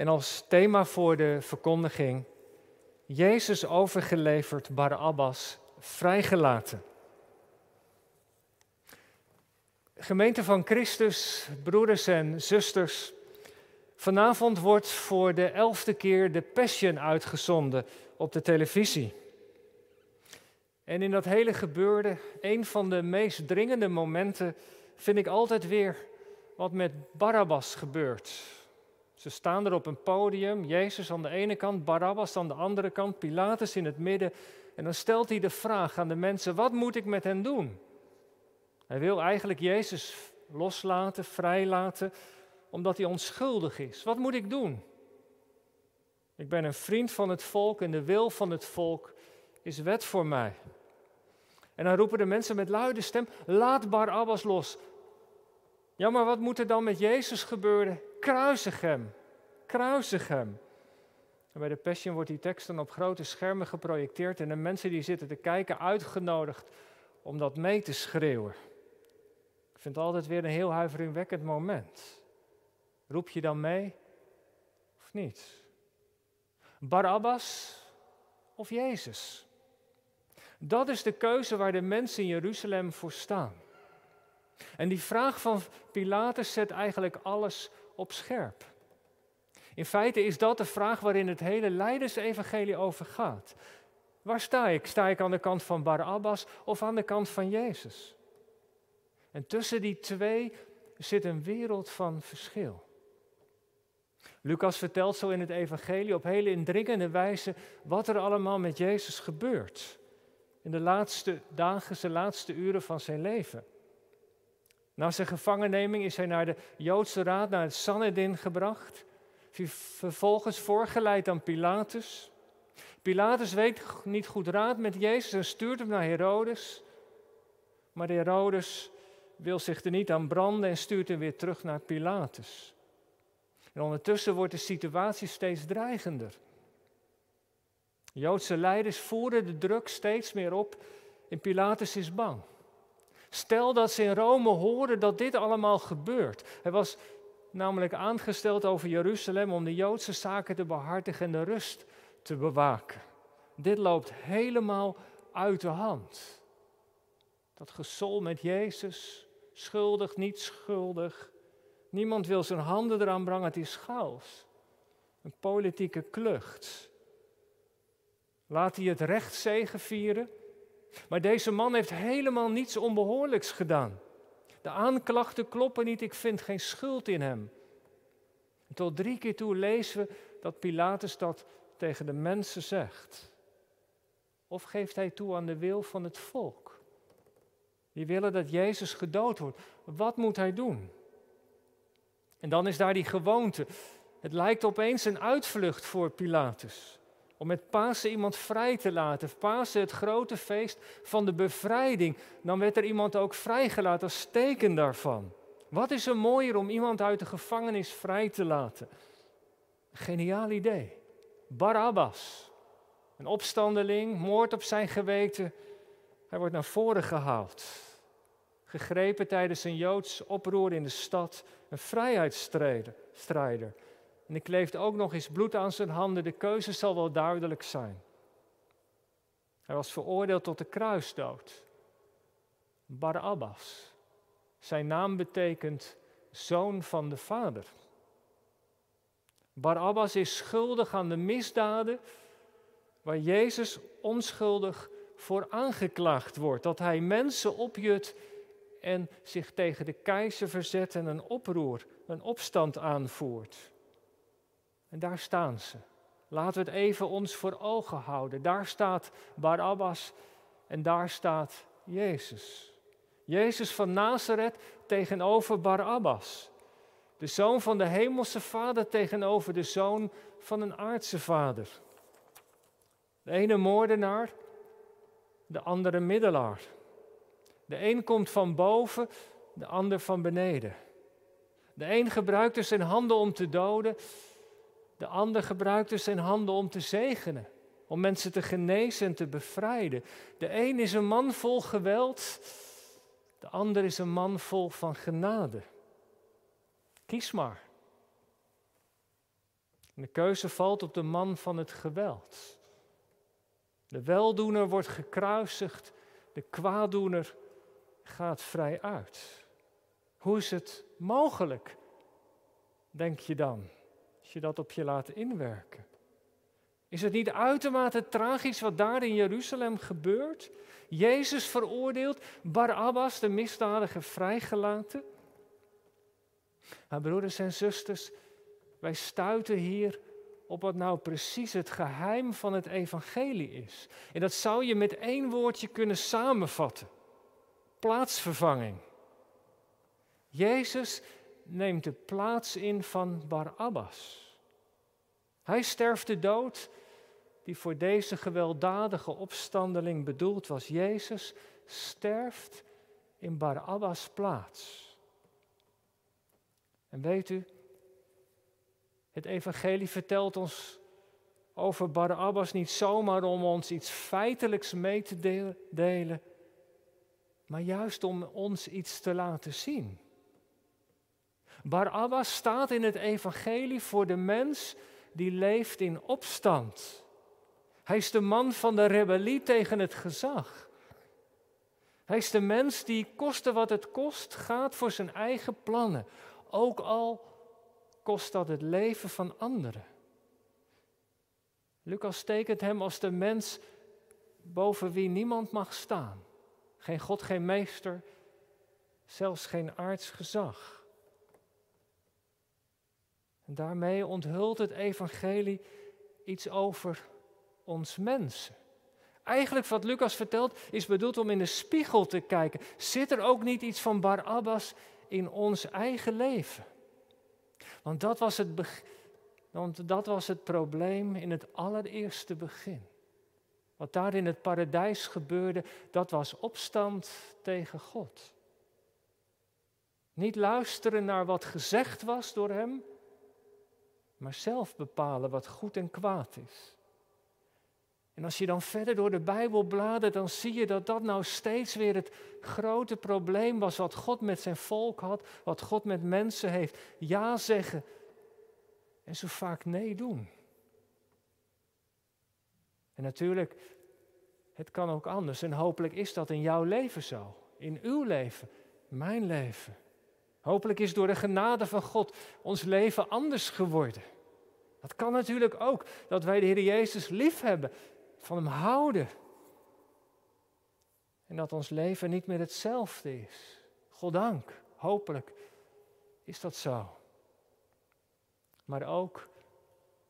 En als thema voor de verkondiging, Jezus overgeleverd, Barabbas vrijgelaten. Gemeente van Christus, broeders en zusters, vanavond wordt voor de elfde keer de Passion uitgezonden op de televisie. En in dat hele gebeurde, een van de meest dringende momenten, vind ik altijd weer wat met Barabbas gebeurt. Ze staan er op een podium, Jezus aan de ene kant, Barabbas aan de andere kant, Pilatus in het midden. En dan stelt hij de vraag aan de mensen, wat moet ik met hen doen? Hij wil eigenlijk Jezus loslaten, vrijlaten, omdat hij onschuldig is. Wat moet ik doen? Ik ben een vriend van het volk en de wil van het volk is wet voor mij. En dan roepen de mensen met luide stem: Laat Barabbas los. Ja, maar wat moet er dan met Jezus gebeuren? Kruisig hem. Kruisig hem. En bij de Passion wordt die tekst dan op grote schermen geprojecteerd en de mensen die zitten te kijken uitgenodigd om dat mee te schreeuwen. Ik vind het altijd weer een heel huiveringwekkend moment. Roep je dan mee of niet? Barabbas of Jezus? Dat is de keuze waar de mensen in Jeruzalem voor staan. En die vraag van Pilatus zet eigenlijk alles op scherp. In feite is dat de vraag waarin het hele Leidersevangelie over gaat. Waar sta ik? Sta ik aan de kant van Barabbas of aan de kant van Jezus? En tussen die twee zit een wereld van verschil. Lucas vertelt zo in het evangelie op hele indringende wijze wat er allemaal met Jezus gebeurt. In de laatste dagen, de laatste uren van zijn leven. Na zijn gevangenneming is hij naar de Joodse raad, naar het Sanhedrin gebracht. Vervolgens voorgeleid aan Pilatus. Pilatus weet niet goed raad met Jezus en stuurt hem naar Herodes. Maar Herodes wil zich er niet aan branden en stuurt hem weer terug naar Pilatus. En ondertussen wordt de situatie steeds dreigender. Joodse leiders voeren de druk steeds meer op en Pilatus is bang. Stel dat ze in Rome horen dat dit allemaal gebeurt. Hij was namelijk aangesteld over Jeruzalem om de Joodse zaken te behartigen en de rust te bewaken. Dit loopt helemaal uit de hand. Dat gesol met Jezus, schuldig, niet schuldig. Niemand wil zijn handen eraan brengen, het is chaos. Een politieke klucht. Laat hij het recht vieren? Maar deze man heeft helemaal niets onbehoorlijks gedaan. De aanklachten kloppen niet, ik vind geen schuld in hem. En tot drie keer toe lezen we dat Pilatus dat tegen de mensen zegt. Of geeft hij toe aan de wil van het volk? Die willen dat Jezus gedood wordt. Wat moet hij doen? En dan is daar die gewoonte. Het lijkt opeens een uitvlucht voor Pilatus. Om met Pasen iemand vrij te laten. Pasen, het grote feest van de bevrijding. Dan werd er iemand ook vrijgelaten als teken daarvan. Wat is er mooier om iemand uit de gevangenis vrij te laten? Geniaal idee. Barabbas, een opstandeling, moord op zijn geweten. Hij wordt naar voren gehaald. Gegrepen tijdens een Joods oproer in de stad, een vrijheidsstrijder. En ik kleeft ook nog eens bloed aan zijn handen. De keuze zal wel duidelijk zijn. Hij was veroordeeld tot de kruisdood. Barabbas. Zijn naam betekent zoon van de vader. Barabbas is schuldig aan de misdaden waar Jezus onschuldig voor aangeklaagd wordt. Dat hij mensen opjut en zich tegen de keizer verzet en een oproer, een opstand aanvoert. En daar staan ze. Laten we het even ons voor ogen houden. Daar staat Barabbas en daar staat Jezus. Jezus van Nazareth tegenover Barabbas. De zoon van de hemelse vader tegenover de zoon van een aardse vader. De ene moordenaar, de andere middelaar. De een komt van boven, de ander van beneden. De een gebruikt dus zijn handen om te doden, de ander gebruikte zijn handen om te zegenen, om mensen te genezen en te bevrijden. De een is een man vol geweld, de ander is een man vol van genade. Kies maar. En de keuze valt op de man van het geweld. De weldoener wordt gekruisigd, de kwaaddoener gaat vrij uit. Hoe is het mogelijk, denk je dan, als je dat op je laat inwerken? Is het niet uitermate tragisch wat daar in Jeruzalem gebeurt? Jezus veroordeeld, Barabbas, de misdadiger, vrijgelaten. Maar broeders en zusters, wij stuiten hier op wat nou precies het geheim van het evangelie is. En dat zou je met één woordje kunnen samenvatten. Plaatsvervanging. Jezus neemt de plaats in van Barabbas. Hij sterft de dood die voor deze gewelddadige opstandeling bedoeld was. Jezus sterft in Barabbas plaats. En weet u, het evangelie vertelt ons over Barabbas niet zomaar om ons iets feitelijks mee te delen, maar juist om ons iets te laten zien. Barabbas staat in het evangelie voor de mens die leeft in opstand. Hij is de man van de rebellie tegen het gezag. Hij is de mens die, koste wat het kost, gaat voor zijn eigen plannen. Ook al kost dat het leven van anderen. Lucas tekent hem als de mens boven wie niemand mag staan. Geen God, geen meester, zelfs geen aards gezag. Daarmee onthult het evangelie iets over ons mensen. Eigenlijk wat Lucas vertelt is bedoeld om in de spiegel te kijken. Zit er ook niet iets van Barabbas in ons eigen leven? Want dat was het, want dat was het probleem in het allereerste begin. Wat daar in het paradijs gebeurde, dat was opstand tegen God. Niet luisteren naar wat gezegd was door Hem, maar zelf bepalen wat goed en kwaad is. En als je dan verder door de Bijbel bladert, dan zie je dat dat nou steeds weer het grote probleem was wat God met zijn volk had, wat God met mensen heeft. Ja zeggen en zo vaak nee doen. En natuurlijk, het kan ook anders en hopelijk is dat in jouw leven zo, in uw leven, mijn leven. Hopelijk is door de genade van God ons leven anders geworden. Dat kan natuurlijk ook, dat wij de Heer Jezus lief hebben van Hem houden. En dat ons leven niet meer hetzelfde is. Goddank, hopelijk is dat zo. Maar ook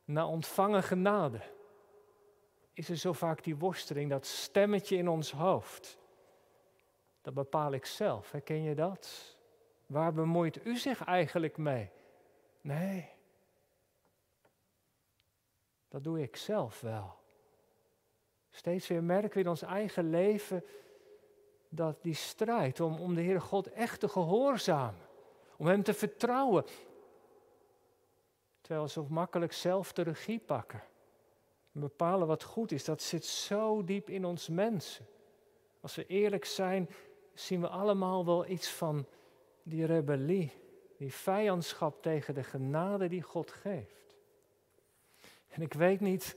na ontvangen genade is er zo vaak die worsteling, dat stemmetje in ons hoofd. Dat bepaal ik zelf. Herken je dat? Waar bemoeit u zich eigenlijk mee? Nee, dat doe ik zelf wel. Steeds weer merken we in ons eigen leven dat die strijd om, om de Heere God echt te gehoorzamen, om Hem te vertrouwen, terwijl we zo makkelijk zelf de regie pakken en bepalen wat goed is, dat zit zo diep in ons mensen. Als we eerlijk zijn, zien we allemaal wel iets van die rebellie, die vijandschap tegen de genade die God geeft. En ik weet niet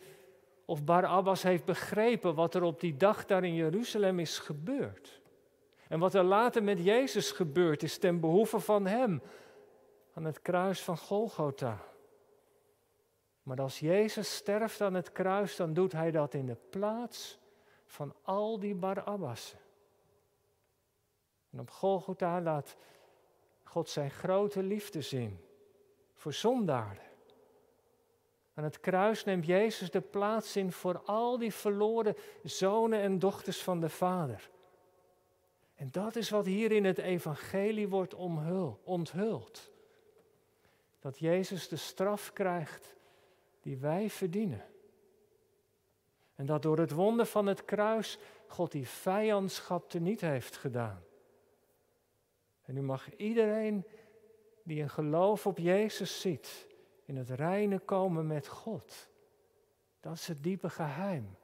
of Barabbas heeft begrepen wat er op die dag daar in Jeruzalem is gebeurd. En wat er later met Jezus gebeurd is ten behoeve van hem aan het kruis van Golgotha. Maar als Jezus sterft aan het kruis, dan doet hij dat in de plaats van al die Barabbassen. En op Golgotha laat God zijn grote liefde zien voor zondaren. Aan het kruis neemt Jezus de plaats in voor al die verloren zonen en dochters van de Vader. En dat is wat hier in het Evangelie wordt onthuld. Dat Jezus de straf krijgt die wij verdienen. En dat door het wonder van het kruis God die vijandschap teniet heeft gedaan. En nu mag iedereen die een geloof op Jezus ziet, in het reine komen met God. Dat is het diepe geheim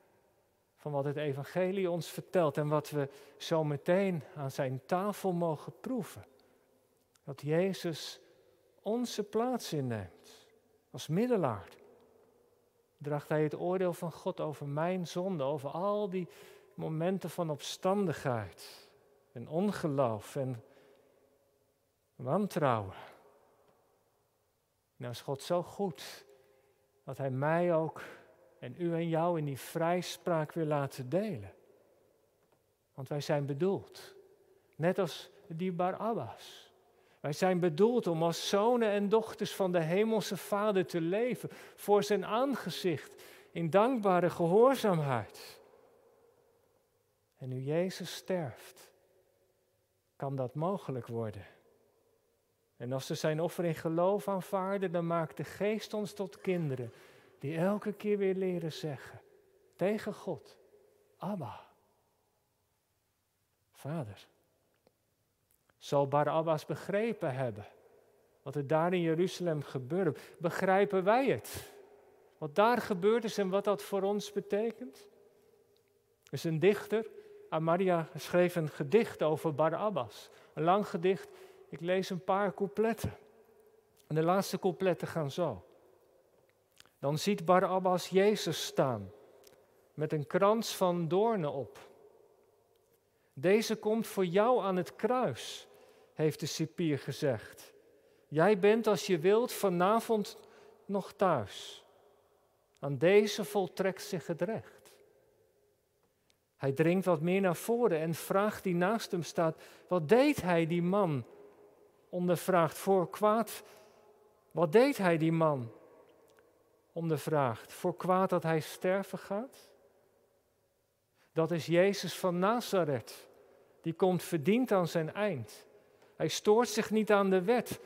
van wat het Evangelie ons vertelt en wat we zo meteen aan zijn tafel mogen proeven. Dat Jezus onze plaats inneemt als middelaar draagt hij het oordeel van God over mijn zonde, over al die momenten van opstandigheid en ongeloof en wantrouwen. Nou is God zo goed dat Hij mij ook en u en jou in die vrijspraak wil laten delen. Want wij zijn bedoeld, net als die Barabbas. Wij zijn bedoeld om als zonen en dochters van de Hemelse Vader te leven, voor zijn aangezicht, in dankbare gehoorzaamheid. En nu Jezus sterft, kan dat mogelijk worden. En als ze zijn offer in geloof aanvaarden, dan maakt de geest ons tot kinderen die elke keer weer leren zeggen tegen God, Abba, Vader. Zal Barabbas begrepen hebben wat er daar in Jeruzalem gebeurde? Begrijpen wij het? Wat daar gebeurd is en wat dat voor ons betekent? Er is een dichter, Amaria, schreef een gedicht over Barabbas. Een lang gedicht ik lees een paar coupletten. En de laatste coupletten gaan zo. Dan ziet Barabbas Jezus staan met een krans van doornen op. Deze komt voor jou aan het kruis, heeft de cipier gezegd. Jij bent als je wilt vanavond nog thuis. Aan deze voltrekt zich het recht. Hij dringt wat meer naar voren en vraagt die naast hem staat: Wat deed hij, die man, ondervraagt voor kwaad. Wat deed hij, die man? Ondervraagt voor kwaad dat hij sterven gaat? Dat is Jezus van Nazareth. Die komt verdiend aan zijn eind. Hij stoort zich niet aan de wet,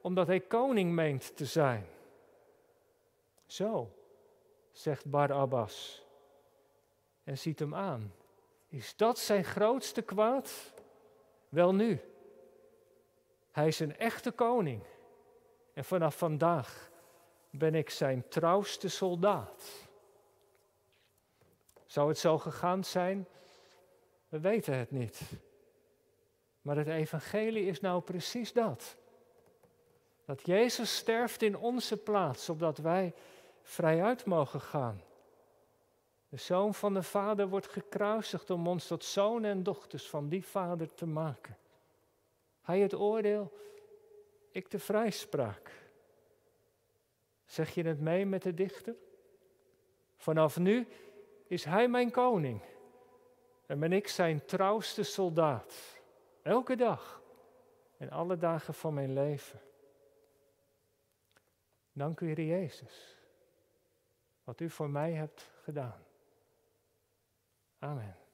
omdat hij koning meent te zijn. Zo, zegt Barabbas en ziet hem aan. Is dat zijn grootste kwaad? Wel nu, hij is een echte koning. En vanaf vandaag ben ik zijn trouwste soldaat. Zou het zo gegaan zijn? We weten het niet. Maar het evangelie is nou precies dat. Dat Jezus sterft in onze plaats, opdat wij vrijuit mogen gaan. De zoon van de Vader wordt gekruisigd om ons tot zonen en dochters van die Vader te maken. Hij het oordeel, ik de vrijspraak. Zeg je het mee met de dichter? Vanaf nu is hij mijn koning en ben ik zijn trouwste soldaat. Elke dag en alle dagen van mijn leven. Dank u, Heer Jezus, wat u voor mij hebt gedaan. Amen.